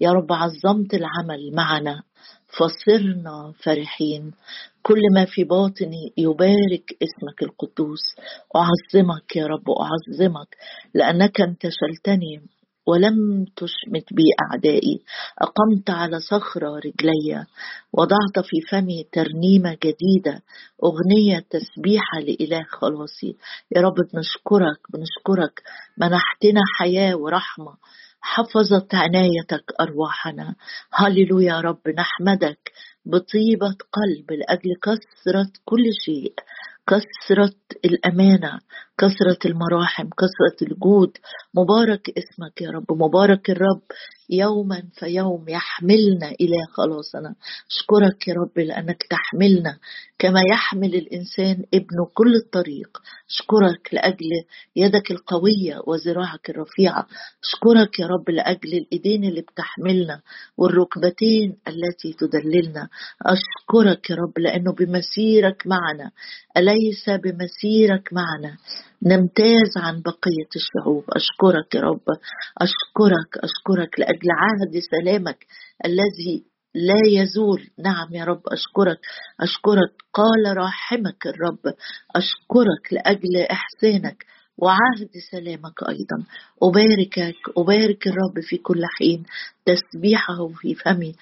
يا رب عظمت العمل معنا فصرنا فرحين. كل ما في باطني يبارك اسمك القدوس. أعظمك يا رب أعظمك لأنك انتشلتني ولم تشمت بي أعدائي. أقمت على صخرة رجلي وضعت في فمي ترنيمة جديدة أغنية تسبيحة لإله خلاصي. يا رب بنشكرك بنشكرك. منحتنا حياة ورحمة. حفظت عنايتك أرواحنا. هللويا يا رب نحمدك بطيبة قلب لأجل كثرة كل شيء كثرة الأمانة كثرة المراحم كثرة الجود. مبارك اسمك يا رب مبارك الرب. يوما فيوم يحملنا إلى خلاصنا أشكرك يا رب لأنك تحملنا كما يحمل الإنسان ابنه كل الطريق. أشكرك لأجل يدك القوية وذراعك الرفيعة. أشكرك يا رب لأجل الإيدين اللي بتحملنا والركبتين التي تدللنا. أشكرك يا رب لأنه بمسيرك معنا أليس بمسيرك معنا؟ نمتاز عن بقية الشعوب. أشكرك يا رب. أشكرك أشكرك لأجل عهد سلامك الذي لا يزول. نعم يا رب أشكرك. أشكرك. قال راحمك الرب. أشكرك لأجل إحسانك وعهد سلامك أيضا. أباركك أبارك الرب في كل حين. تسبيحه في فمي.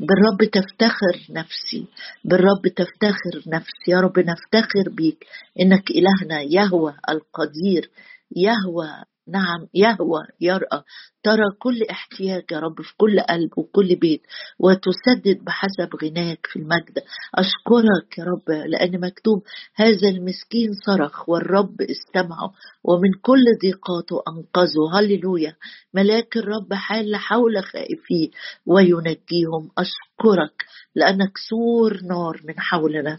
بالرب تفتخر نفسي بالرب تفتخر نفسي. يا رب نفتخر بيك إنك إلهنا يهوى القدير يهوى نعم يهوى يرأى ترى كل احتياج يا رب في كل قلب وكل بيت وتسدد بحسب غناك في المجد. أشكرك يا رب لأن مكتوب هذا المسكين صرخ والرب استمعه ومن كل ضيقاته أنقذه. هللويا. ملاك الرب حال حول خائفيه وينجيهم. أشكرك لأنك سور نار من حولنا.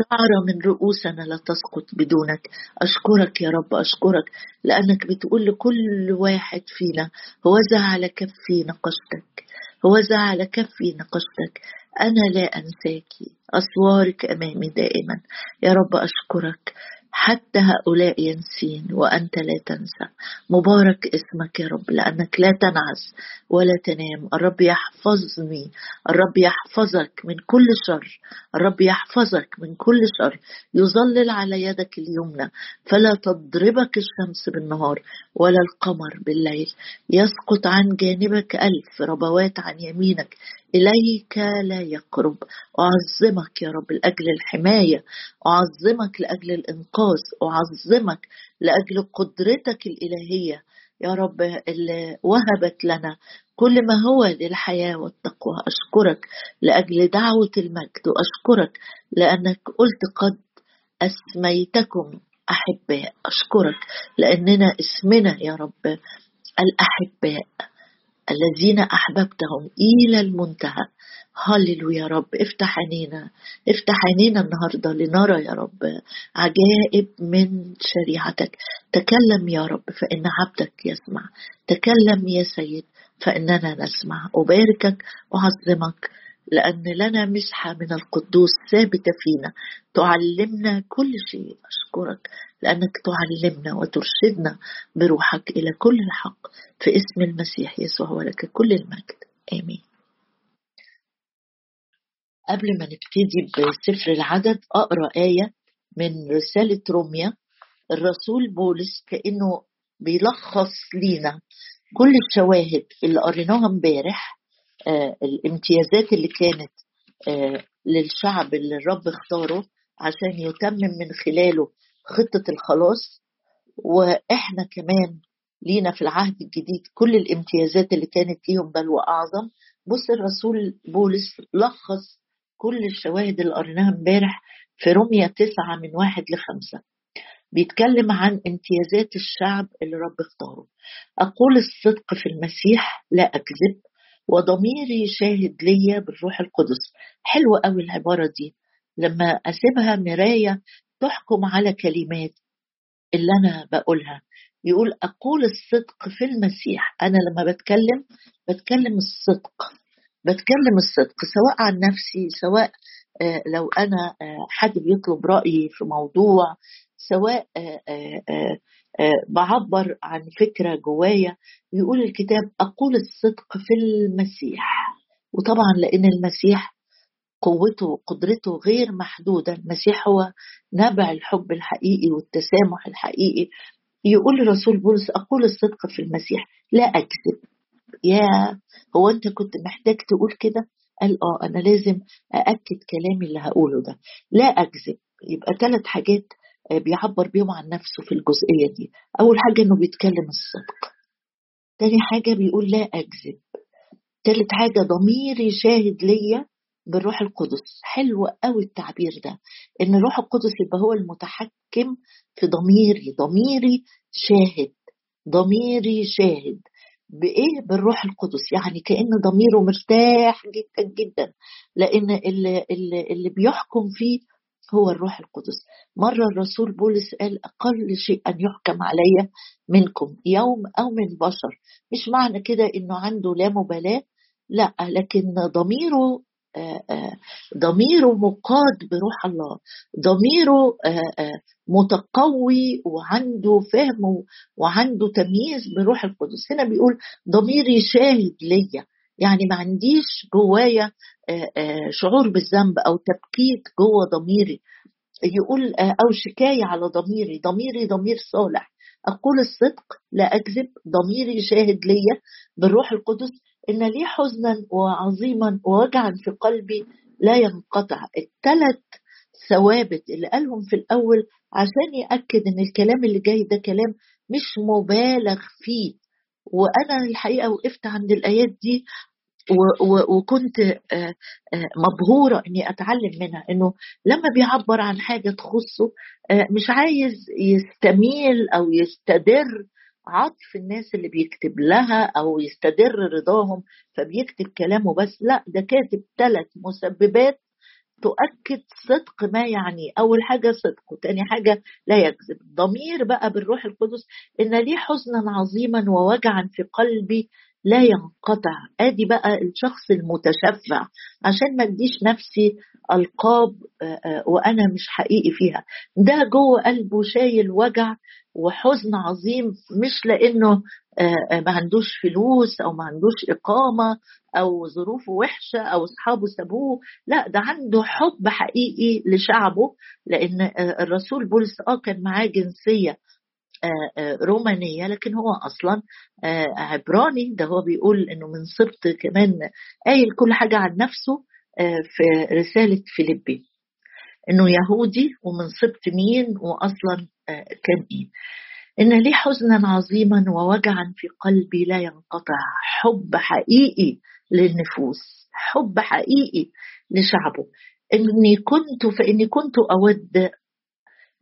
شعرة من رؤوسنا لا تسقط بدونك. أشكرك يا رب أشكرك لأنك بتقول لكل واحد فينا هوذا على كفي نقشتك هوذا على كفي نقشتك. أنا لا أنساك أسوارك أمامي دائما. يا رب أشكرك. حتى هؤلاء ينسين وأنت لا تنسى. مبارك اسمك يا رب لأنك لا تنعس ولا تنام. الرب يحفظني الرب يحفظك من كل شر الرب يحفظك من كل شر. يظلل على يدك اليمنى فلا تضربك الشمس بالنهار ولا القمر بالليل. يسقط عن جانبك ألف ربوات عن يمينك. إليك لا يقرب. أعظمك يا رب لأجل الحماية. أعظمك لأجل الإنقاذ. أعظمك لأجل قدرتك الإلهية. يا رب اللي وهبت لنا كل ما هو للحياة والتقوى. أشكرك لأجل دعوة المجد. وأشكرك لأنك قلت قد أسميتكم أحباء. أشكرك لأننا اسمنا يا رب الأحباء. الذين أحببتهم إلى المنتهى. هللو يا رب افتح عينينا افتح عينينا النهاردة لنرى يا رب عجائب من شريعتك. تكلم يا رب فإن عبدك يسمع تكلم يا سيد فإننا نسمع. أباركك وأعظمك لأن لنا مسحة من القدوس ثابتة فينا. تعلمنا كل شيء أشكرك. لأنك تعلمنا وترشدنا بروحك إلى كل الحق في اسم المسيح يسوع ولك كل المجد. آمين. قبل ما نبتدي بسفر العدد أقرأ آية من رسالة روميا. الرسول بولس كأنه بيلخص لينا كل الشواهد اللي قريناها امبارح آه الامتيازات اللي كانت آه للشعب اللي الرب اختاره عشان يتمم من خلاله خطة الخلاص وإحنا كمان لينا في العهد الجديد كل الامتيازات اللي كانت ليهم بل وأعظم. بص الرسول بولس لخص كل الشواهد اللي قريناها امبارح في رمية تسعة من واحد لخمسة. بيتكلم عن امتيازات الشعب اللي رب اختاره. أقول الصدق في المسيح لا أكذب وضميري شاهد ليا بالروح القدس. حلوة قوي العبارة دي. لما أسيبها مراية تحكم على كلمات اللي أنا بقولها. يقول أقول الصدق في المسيح. أنا لما بتكلم بتكلم الصدق. بتكلم الصدق سواء عن نفسي سواء لو أنا حد بيطلب رأيي في موضوع سواء آه، بعبر عن فكرة جوايا. يقول الكتاب أقول الصدق في المسيح. وطبعا لأن المسيح قوته وقدرته غير محدودة. المسيح هو نبع الحب الحقيقي والتسامح الحقيقي. يقول الرسول بولس أقول الصدق في المسيح لا أكذب. يا هو أنت كنت محتاج تقول كده؟ قال آه أنا لازم أأكد كلامي اللي هقوله ده. لا أكذب. يبقى ثلاث حاجات آه، بيعبر بيهم عن نفسه في الجزئية دي. أول حاجة إنه بيتكلم الصدق. تاني حاجة بيقول لا أكذب. تالت حاجة ضميري شاهد ليا بالروح القدس. حلو قوي التعبير ده إن الروح القدس يبقى هو المتحكم في ضميري ضميري شاهد ضميري شاهد. بإيه؟ بالروح القدس. يعني كأن ضميره مرتاح جدا جدا. لأن اللي, اللي, بيحكم فيه هو الروح القدس. مرة الرسول بولس قال أقل شيء أن يحكم علي منكم يوم أو من بشر. مش معنى كده إنه عنده لا مبالاة لا لكن ضميره ضميره مقاد بروح الله. ضميره آه، متقوي وعنده فهم وعنده تمييز بروح القدس. هنا بيقول ضميري شاهد ليا. يعني ما عنديش جوايا شعور بالذنب أو تبكيت جوه ضميري. يقول أو شكاية على ضميري. ضميري ضمير صالح. أقول الصدق لا أكذب. ضميري شاهد ليا بالروح القدس. إن لي حزنا وعظيما ووجعا في قلبي لا ينقطع. الثلاث ثوابت اللي قالهم في الأول عشان يأكد إن الكلام اللي جاي ده كلام مش مبالغ فيه. وأنا الحقيقة وقفت عند الآيات دي وكنت آه، آه، مبهورة إني أتعلم منها. إنه لما بيعبر عن حاجة تخصه آه، مش عايز يستميل أو يستدر عطف الناس اللي بيكتب لها أو يستدر رضاهم فبيكتب كلامه بس. لا ده كاتب ثلاث مسببات تؤكد صدق ما يعني. أول حاجة صدق وتاني حاجة لا يكذب. ضمير بقى بالروح القدس إن لي حزنا عظيما ووجعا في قلبي لا ينقطع. أدي بقى الشخص المتشفع. عشان ما أديش نفسي ألقاب آه، آه، وأنا مش حقيقي فيها. ده جوه قلبه شايل وجع وحزن عظيم مش لأنه آه، ما عندوش فلوس أو ما عندوش إقامة أو ظروفه وحشة أو أصحابه سابوه. لا ده عنده حب حقيقي لشعبه لأن الرسول بولس آه كان معاه جنسية. رومانية لكن هو أصلا عبراني. ده هو بيقول إنه من سبط كمان قايل كل حاجة عن نفسه في رسالة فيليبي. إنه يهودي ومن سبط مين وأصلا كان إيه إن لي حزنا عظيما ووجعا في قلبي لا ينقطع. حب حقيقي للنفوس. حب حقيقي لشعبه. إني كنت فإني كنت أود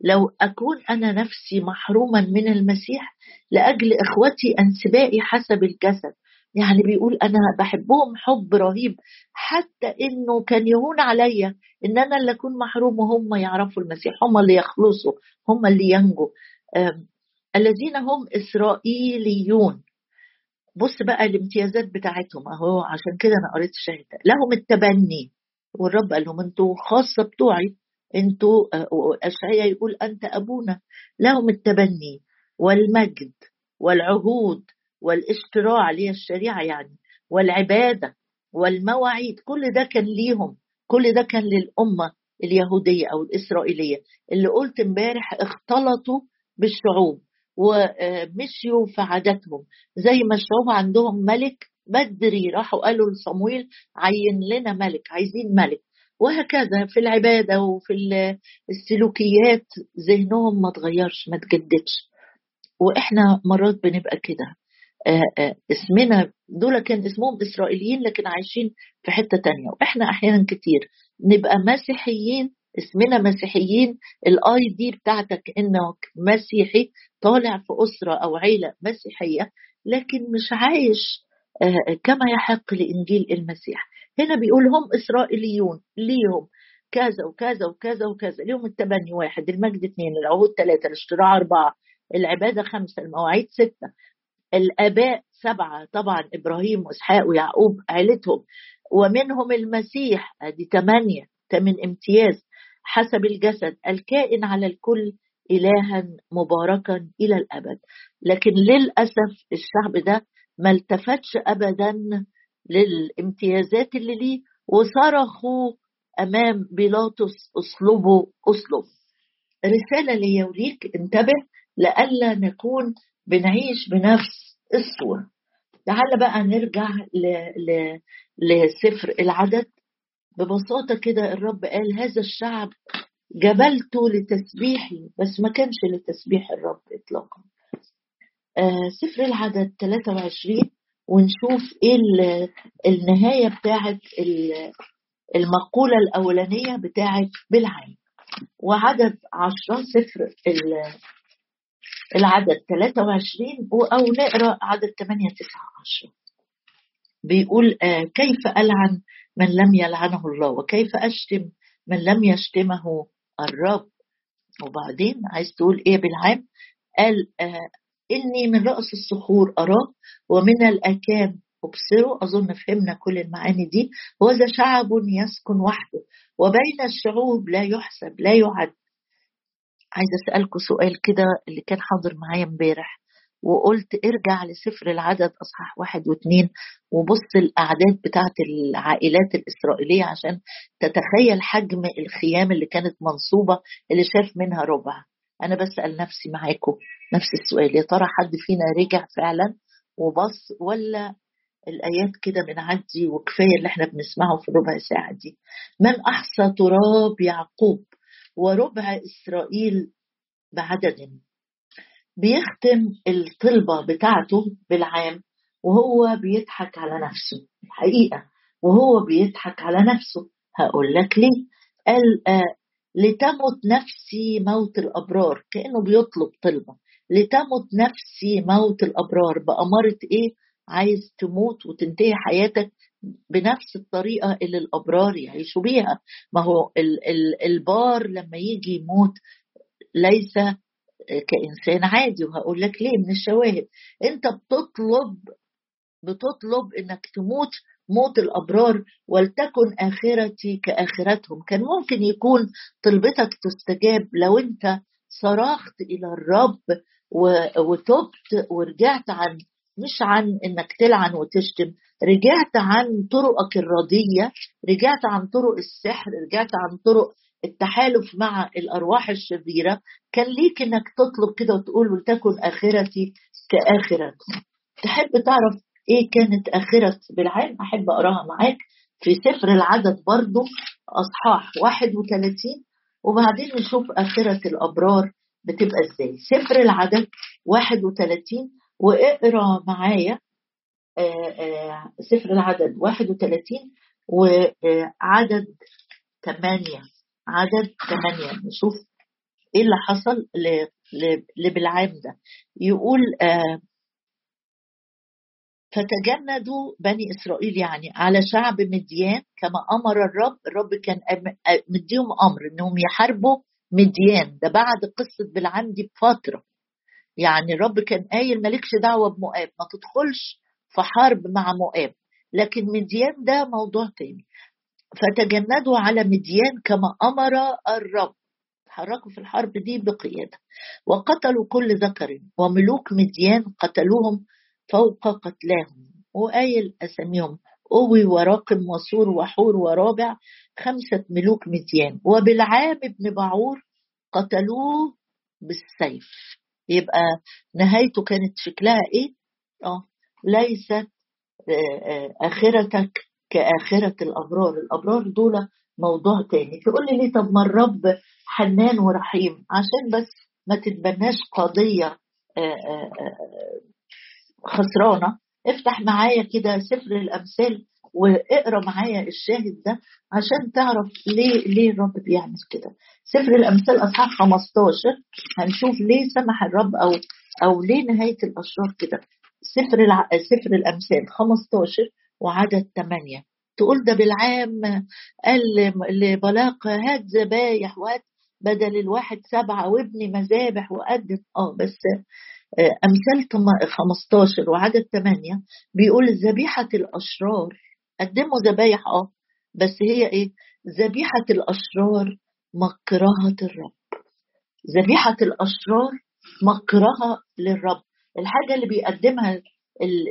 لو أكون أنا نفسي محروما من المسيح لأجل إخوتي أنسبائي حسب الجسد. يعني بيقول أنا بحبهم حب رهيب حتى إنه كان يهون عليا إن أنا اللي أكون محروم وهم يعرفوا المسيح هم اللي يخلصوا هم اللي ينجوا. الذين هم إسرائيليون. بص بقى الامتيازات بتاعتهم أهو عشان كده أنا قريت الشهاده لهم التبني والرب قال لهم أنتوا خاصة بتوعي أنتوا اشعيا يقول أنت أبونا. لهم التبني والمجد والعهود والاشتراع اللي هي الشريعه يعني والعبادة والمواعيد. كل ده كان ليهم كل ده كان للأمة اليهودية أو الإسرائيلية. اللي قلت امبارح اختلطوا بالشعوب ومشيوا في عاداتهم. زي ما الشعوب عندهم ملك بدري راحوا قالوا لصمويل عين لنا ملك عايزين ملك. وهكذا في العبادة وفي السلوكيات ذهنهم ما تغيرش ما تجددش وإحنا مرات بنبقى كده. اسمنا دول كان اسمهم إسرائيليين لكن عايشين في حتة تانية. وإحنا أحيانا كتير نبقى مسيحيين اسمنا مسيحيين الاي دي بتاعتك إنك مسيحي طالع في أسرة أو عيلة مسيحية لكن مش عايش كما يحق لإنجيل المسيح. هنا بيقول هم إسرائيليون ليهم كذا وكذا وكذا وكذا. ليهم التبني واحد المجد اثنين العهود ثلاثة الاشتراع أربعة العبادة خمسة المواعيد ستة الآباء سبعة. طبعا إبراهيم وإسحاق ويعقوب عيلتهم. ومنهم المسيح أدي ثمانية ثمن امتياز حسب الجسد. الكائن على الكل إلها مباركا إلى الأبد. لكن للأسف الشعب ده ما التفتش أبدا للامتيازات اللي ليه وصرخوا أمام بيلاطس أصلبه أصلب رسالة ليا وليك انتبه لألا نكون بنعيش بنفس الصورة. تعال بقى نرجع ل... ل... لسفر العدد. ببساطة كده الرب قال هذا الشعب جبلته لتسبيحي بس ما كانش لتسبيح الرب إطلاقا. آه سفر العدد 23 ونشوف إيه النهاية بتاعت المقولة الأولانية بتاعت بالعين. وعدد عشرة سفر العدد 23 أو نقرأ عدد 8 9 10 بيقول آه كيف ألعن من لم يلعنه الله؟ وكيف أشتم من لم يشتمه الرب؟ وبعدين عايز تقول إيه بالعام قال آه إني من رأس الصخور أراه ومن الأكام أبصره. أظن فهمنا كل المعاني دي. وهذا شعب يسكن وحده وبين الشعوب لا يحسب لا يعد. عايزة أسألكم سؤال كده اللي كان حاضر معايا امبارح وقلت ارجع لسفر العدد أصحاح واحد واثنين وبص الأعداد بتاعت العائلات الإسرائيلية عشان تتخيل حجم الخيام اللي كانت منصوبة اللي شاف منها ربع. أنا بسأل نفسي معاكم نفس السؤال يا ترى حد فينا رجع فعلا وبص ولا الآيات كده بنعدي وكفاية اللي إحنا بنسمعه في الربع ساعة دي؟ من أحصى تراب يعقوب وربع إسرائيل بعدد؟ بيختم الطلبة بتاعته بالعام وهو بيضحك على نفسه الحقيقة وهو بيضحك على نفسه. هقول لك ليه. قال آه لتمت نفسي موت الأبرار كأنه بيطلب طلبة. لتمت نفسي موت الأبرار بأمارة إيه؟ عايز تموت وتنتهي حياتك بنفس الطريقة اللي الأبرار يعيشوا بيها. ما هو البار لما يجي يموت ليس كإنسان عادي. وهقول لك ليه؟ من الشواهد. أنت بتطلب بتطلب إنك تموت موت الأبرار ولتكن آخرتي كآخرتهم. كان ممكن يكون طلبتك تستجاب لو أنت صرخت إلى الرب وتبت ورجعت عن مش عن إنك تلعن وتشتم رجعت عن طرقك الردية رجعت عن طرق السحر رجعت عن طرق التحالف مع الأرواح الشريرة. كان ليك إنك تطلب كده وتقول ولتكن آخرتي كآخرتهم. تحب تعرف إيه كانت آخرة بالعين أحب أقراها معاك. في سفر العدد برضو أصحاح 31 وبعدين نشوف آخرة الأبرار بتبقى إزاي. سفر العدد 31 واقرأ معايا سفر العدد 31 وعدد 8 عدد ثمانية. نشوف إيه اللي حصل لبلعام ده. يقول فتجندوا بني إسرائيل يعني على شعب مديان كما أمر الرب الرب كان مديهم أمر إنهم يحاربوا مديان. ده بعد قصة بلعام دي بفترة. يعني الرب كان قايل مالكش دعوة بمؤاب ما تدخلش في حرب مع مؤاب. لكن مديان ده موضوع تاني. فتجندوا على مديان كما أمر الرب. تحركوا في الحرب دي بقيادة. وقتلوا كل ذكر. وملوك مديان قتلوهم فوق قتلاهم. وقايل اساميهم أوي وراقم وسور وحور ورابع خمسة ملوك مديان. وبالعام ابن بعور قتلوه بالسيف. يبقى نهايته كانت شكلها إيه؟ آه ليست آخرتك كآخرة الأبرار. الأبرار دول موضوع تاني. تقول لي ليه؟ طب ما الرب حنان ورحيم. عشان بس ما تتبناش قضية خسرانة افتح معايا كده سفر الأمثال واقرأ معايا الشاهد ده عشان تعرف ليه ليه الرب بيعمل كده. سفر الأمثال أصحاح 15 هنشوف ليه سمح الرب أو أو ليه نهاية الأشرار كده. سفر الع... سفر الأمثال 15 وعدد ثمانية تقول ده بالعام قال لبلاق هات ذبايح وهات بدل الواحد سبعة وابني مذابح وقدم. آه بس أمثال 15 وعدد 8 بيقول ذبيحة الأشرار قدموا ذبايح آه بس هي إيه؟ ذبيحة الأشرار مكرهة الرب. ذبيحة الأشرار مكرها للرب. الحاجة اللي بيقدمها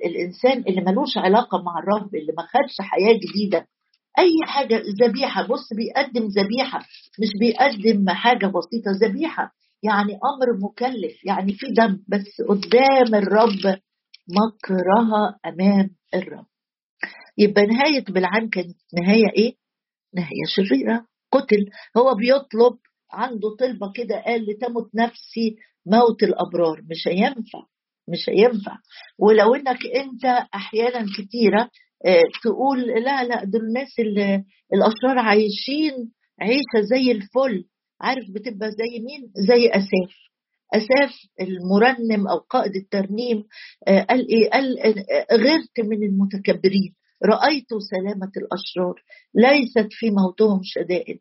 الإنسان اللي ملوش علاقة مع الرب اللي ما خدش حياة جديدة أي حاجة ذبيحة بص بيقدم ذبيحة مش بيقدم حاجة بسيطة ذبيحة. يعني أمر مكلف يعني في دم بس قدام الرب مكرها أمام الرب. يبقى نهاية بالعام كانت نهاية إيه؟ نهاية شريرة. قتل. هو بيطلب عنده طلبة كده قال لتمت نفسي موت الأبرار. مش هينفع مش هينفع. ولو إنك أنت أحيانا كتيرة آه، تقول لا لا دول الناس الأشرار عايشين عيشة زي الفل. عارف بتبقى زي مين؟ زي أساف. أساف المرنم أو قائد الترنيم آه، قال إيه؟ قال آه، غرت من المتكبرين. رأيت سلامة الأشرار. ليست في موتهم شدائد.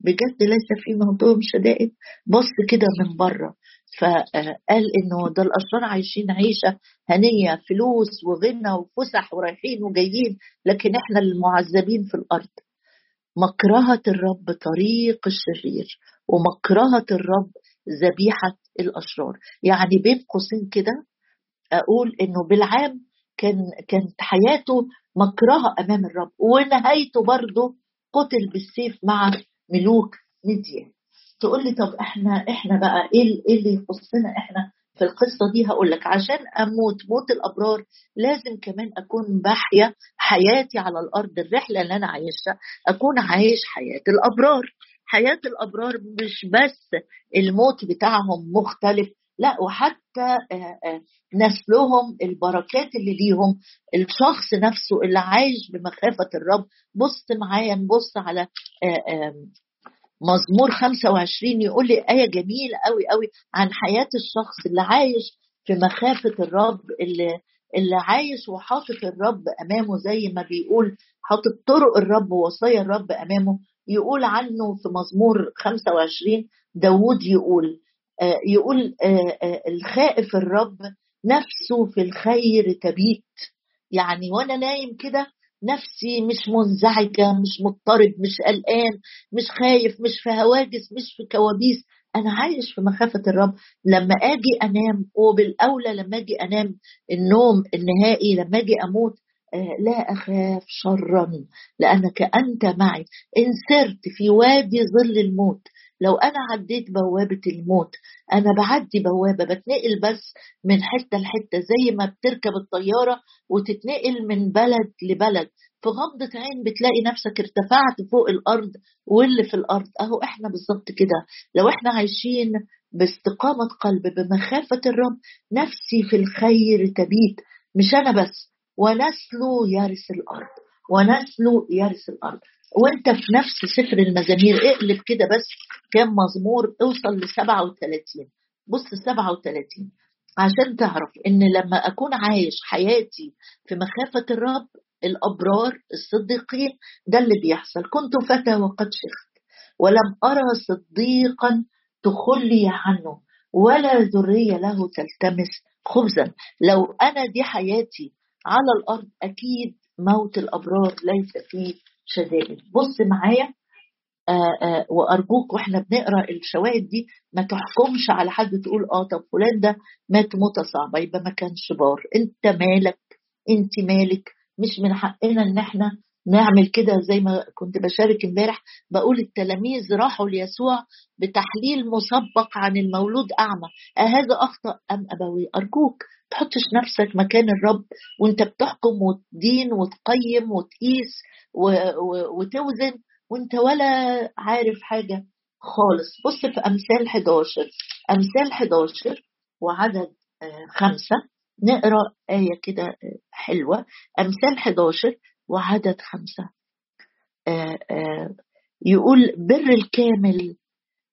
بجد ليس في موضوع شدائد؟ بص كده من بره. فقال إنه ده الأشرار عايشين عيشة هنية فلوس وغنى وفسح ورايحين وجايين لكن إحنا المعذبين في الأرض. مكرهة الرب طريق الشرير ومكرهة الرب ذبيحة الأشرار. يعني بين قوسين كده أقول إنه بالعام كان كانت حياته مكرهة أمام الرب ونهايته برضه قتل بالسيف مع ملوك ميديا تقول لي طب إحنا إحنا بقى إيه إيه اللي يخصنا إحنا؟ في القصة دي هقول لك عشان أموت موت الأبرار لازم كمان أكون باحية حياتي على الأرض الرحلة اللي أنا عايشها أكون عايش حياة الأبرار. حياة الأبرار مش بس الموت بتاعهم مختلف لا وحتى آه، آه، نسلهم البركات اللي ليهم الشخص نفسه اللي عايش بمخافة الرب. بص معايا نبص على آه، مزمور 25 يقول لي آية جميلة قوي قوي عن حياة الشخص اللي عايش في مخافة الرب اللي اللي عايش وحاطط الرب أمامه زي ما بيقول حاطط طرق الرب ووصايا الرب أمامه يقول عنه في مزمور 25 داود يقول آه، يقول آه، آه، الخائف الرب نفسه في الخير تبيت. يعني وأنا نايم كده نفسي مش منزعجة مش مضطرب مش قلقان مش خايف مش في هواجس مش في كوابيس. أنا عايش في مخافة الرب. لما أجي أنام وبالأولى لما أجي أنام النوم النهائي لما أجي أموت لا أخاف شرا لأنك أنت معي. إن سرت في وادي ظل الموت لو أنا عديت بوابة الموت أنا بعدي بوابة بتنقل بس من حتة لحتة زي ما بتركب الطيارة وتتنقل من بلد لبلد. في غمضة عين بتلاقي نفسك ارتفعت فوق الأرض واللي في الأرض. أهو إحنا بالظبط كده. لو إحنا عايشين باستقامة قلب بمخافة الرب نفسي في الخير تبيت. مش أنا بس. ونسله يرث الأرض. ونسله يرث الأرض. وانت في نفس سفر المزامير اقلب كده بس كام مزمور اوصل ل 37 بص 37 عشان تعرف إن لما أكون عايش حياتي في مخافة الرب الأبرار الصديقين ده اللي بيحصل. كنت فتى وقد شخت ولم أرى صديقا تخلي عنه ولا ذرية له تلتمس خبزا. لو أنا دي حياتي على الأرض أكيد موت الأبرار ليس فيه. شدائد بص معايا آه آه وأرجوك وإحنا بنقرأ الشواهد دي ما تحكمش على حد تقول آه طب فلان ده مات موتة صعبة يبقى ما كانش بار. أنت مالك؟ أنت مالك؟ مش من حقنا إن إحنا نعمل كده زي ما كنت بشارك إمبارح. بقول التلاميذ راحوا ليسوع بتحليل مسبق عن المولود أعمى. اهذا أخطأ أم أبوي؟ أرجوك تحطش نفسك مكان الرب وأنت بتحكم وتدين وتقيم وتقيس وتوزن وانت ولا عارف حاجة خالص. بص في أمثال 11 أمثال 11 وعدد آه، خمسة نقرأ آية كده آه، حلوة. أمثال 11 وعدد خمسة آه، يقول بر الكامل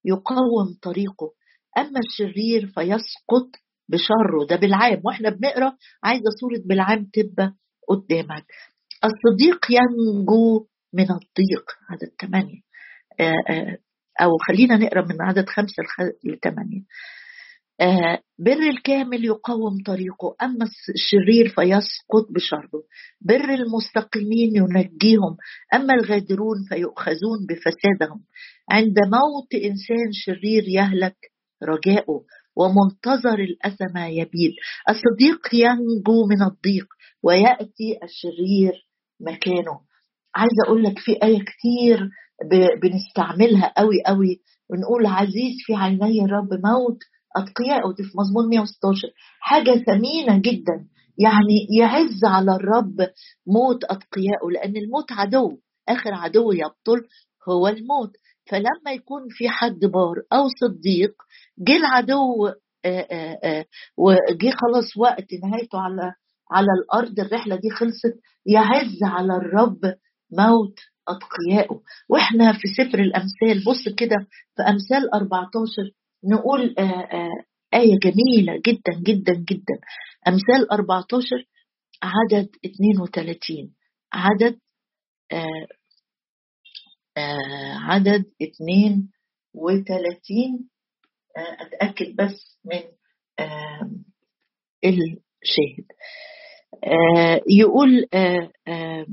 يقاوم طريقه أما الشرير فيسقط بشره. ده بالعام وإحنا بنقرأ عايزة صورة بالعام تبقى قدامك. الصديق ينجو من الضيق. عدد ثمانية آه، آه، أو خلينا نقرأ من عدد خمسة لثمانية. آه، بر الكامل يقوم طريقه أما الشرير فيسقط بشره بر المستقيمين ينجيهم أما الغادرون فيؤخذون بفسادهم. عند موت إنسان شرير يهلك رجاؤه ومنتظر الأسى ما يبيد الصديق ينجو من الضيق ويأتي الشرير مكانه. عايزة أقول لك في آية كتير بنستعملها قوي قوي ونقول عزيز في عيني الرب موت أتقياء ودي في مزمور 116 حاجة ثمينة جدا. يعني يعز على الرب موت أتقيائه لأن الموت عدو. آخر عدو يبطل هو الموت. فلما يكون في حد بار أو صديق جه العدو وجه خلاص وقت نهايته على على الأرض الرحلة دي خلصت يعز على الرب موت أتقيائه. وإحنا في سفر الأمثال بص كده في أمثال 14 نقول آية جميلة جدا جدا جدا. أمثال 14 عدد 32 عدد آه آه عدد 32 آه أتأكد بس من آه الشاهد. آه يقول آه آه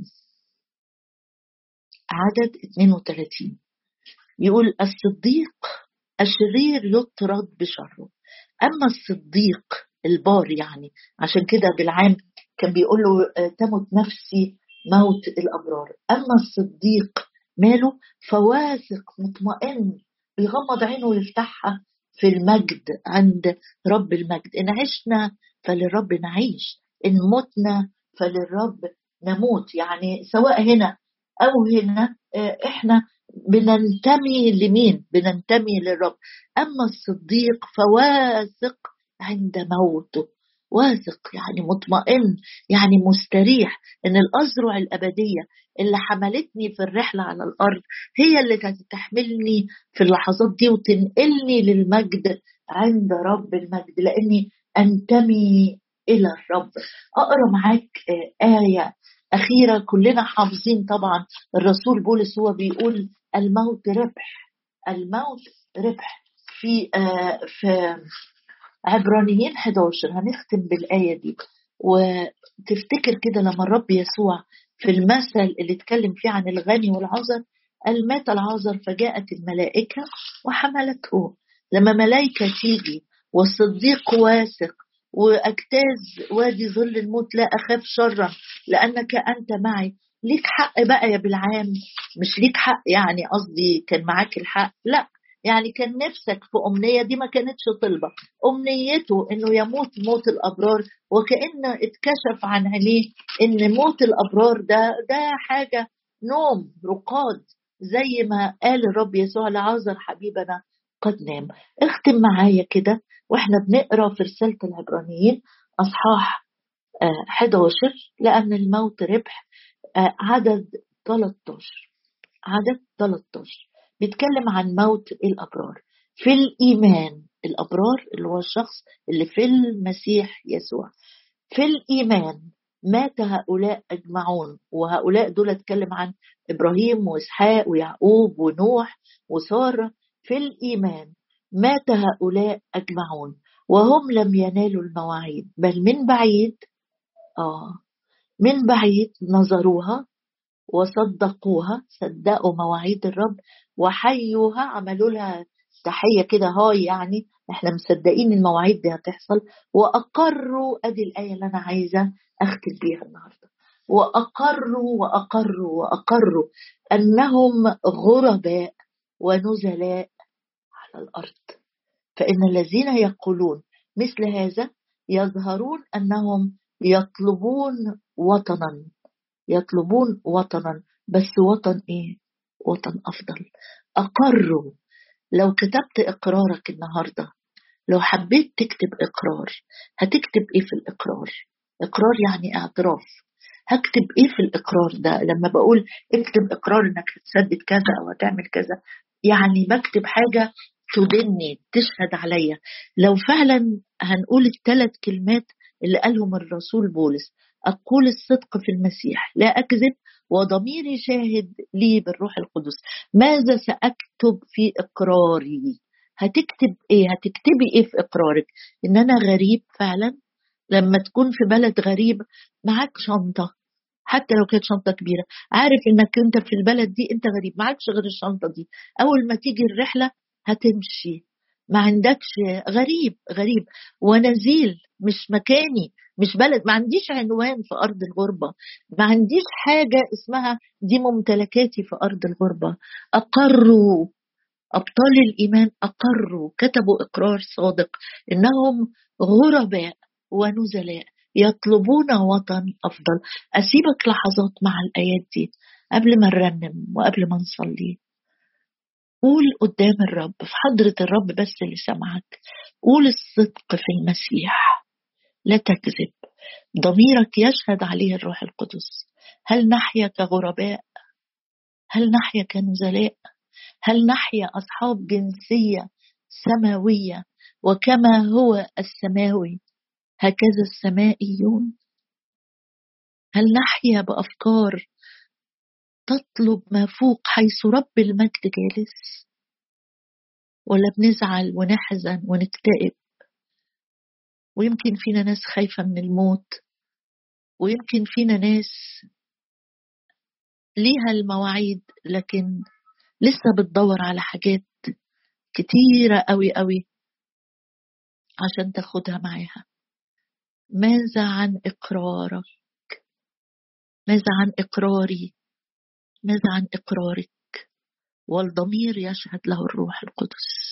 عدد 32 يقول الصديق الشرير يطرد بشره. أما الصديق البار يعني عشان كده بالعام كان بيقول له آه، تمت نفسي موت الأبرار. أما الصديق ماله فواثق مطمئن بيغمض عينه ويفتحها في المجد عند رب المجد. إن عشنا فللرب نعيش. إن متنا فللرب نموت. يعني سواء هنا أو هنا آه، إحنا بننتمي لمين؟ بننتمي للرب. أما الصديق فواثق عند موته. واثق يعني مطمئن يعني مستريح إن الازرع الأبدية اللي حملتني في الرحلة على الأرض هي اللي تحملني في اللحظات دي وتنقلني للمجد عند رب المجد. لأني أنتمي إلى الرب. أقرأ معاك آه، آية أخيرة. كلنا حافظين طبعا. الرسول بولس هو بيقول الموت ربح. الموت ربح. في آه في عبرانيين 11 هنختم بالآية دي. وتفتكر كده لما الرب يسوع في المثل اللي اتكلم فيه عن الغني والعذر قال مات العذر فجاءت الملائكة وحملته. لما ملائكة تيجي والصديق واثق وأجتاز وادي ظل الموت لا أخاف شرا لأنك أنت معي. ليك حق بقى يا بالعام. مش ليك حق يعني قصدي كان معاك الحق. لا يعني كان نفسك في أمنية دي ما كانتش طلبة. أمنيته إنه يموت موت الأبرار وكأن اتكشف عن عينيه إن موت الأبرار ده ده حاجة نوم رقاد زي ما قال الرب يسوع لعازر حبيبنا. قد نام. اختم معايا كده. وإحنا بنقرأ في رسالة العبرانيين أصحاح 11 آه، لأن الموت ربح آه، عدد 13 عدد 13 بيتكلم عن موت الأبرار. في الإيمان الأبرار اللي هو الشخص اللي في المسيح يسوع. في الإيمان مات هؤلاء أجمعون. وهؤلاء دول أتكلم عن إبراهيم وإسحاق ويعقوب ونوح وسارة. في الإيمان مات هؤلاء أجمعون وهم لم ينالوا المواعيد بل من بعيد آه من بعيد نظروها وصدقوها صدقوا مواعيد الرب وحيوها عملوا لها تحية كده هاي يعني إحنا مصدقين المواعيد دي هتحصل وأقروا أدي الآية اللي أنا عايزة أختم بيها النهارده وأقروا وأقروا وأقروا أنهم غرباء ونزلاء على الأرض. فإن الذين يقولون مثل هذا يظهرون أنهم يطلبون وطنا يطلبون وطنا بس وطن إيه؟ وطن أفضل. اقروا لو كتبت إقرارك النهارده لو حبيت تكتب إقرار هتكتب إيه في الإقرار؟ إقرار يعني اعتراف. هكتب إيه في الإقرار ده؟ لما بقول اكتب إقرار إنك هتسدد كذا أو هتعمل كذا يعني بكتب حاجة تدني تشهد عليا. لو فعلا هنقول الثلاث كلمات اللي قالهم الرسول بولس أقول الصدق في المسيح لا أكذب وضميري شاهد لي بالروح القدس. ماذا سأكتب في إقراري؟ هتكتب إيه؟ هتكتبي إيه في إقرارك؟ إن أنا غريب فعلا؟ لما تكون في بلد غريب معاك شنطة حتى لو كانت شنطة كبيرة. عارف إنك أنت في البلد دي أنت غريب معكش غير الشنطة دي. أول ما تيجي الرحلة هتمشي. ما عندكش غريب غريب. ونزيل مش مكاني مش بلد. ما عنديش عنوان في أرض الغربة. ما عنديش حاجة اسمها دي ممتلكاتي في أرض الغربة. أقروا. أبطال الإيمان أقروا. كتبوا إقرار صادق إنهم غرباء ونزلاء. يطلبون وطن أفضل. أسيبك لحظات مع الآيات دي قبل ما نرنم وقبل ما نصلي. قول قدام الرب في حضرة الرب بس اللي سمعك. قول الصدق في المسيح. لا تكذب. ضميرك يشهد عليه الروح القدس. هل نحيا كغرباء هل نحيا كنزلاء هل نحيا أصحاب جنسية سماوية؟ وكما هو السماوي هكذا السمائيون هل نحيا بأفكار تطلب ما فوق حيث رب المجد جالس. ولا بنزعل ونحزن ونكتئب. ويمكن فينا ناس خايفة من الموت. ويمكن فينا ناس ليها المواعيد لكن لسه بتدور على حاجات كتيرة قوي قوي عشان تاخدها معاها. ماذا عن إقرارك؟ ماذا عن إقراري؟ ماذا عن إقرارك؟ والضمير يشهد له الروح القدس.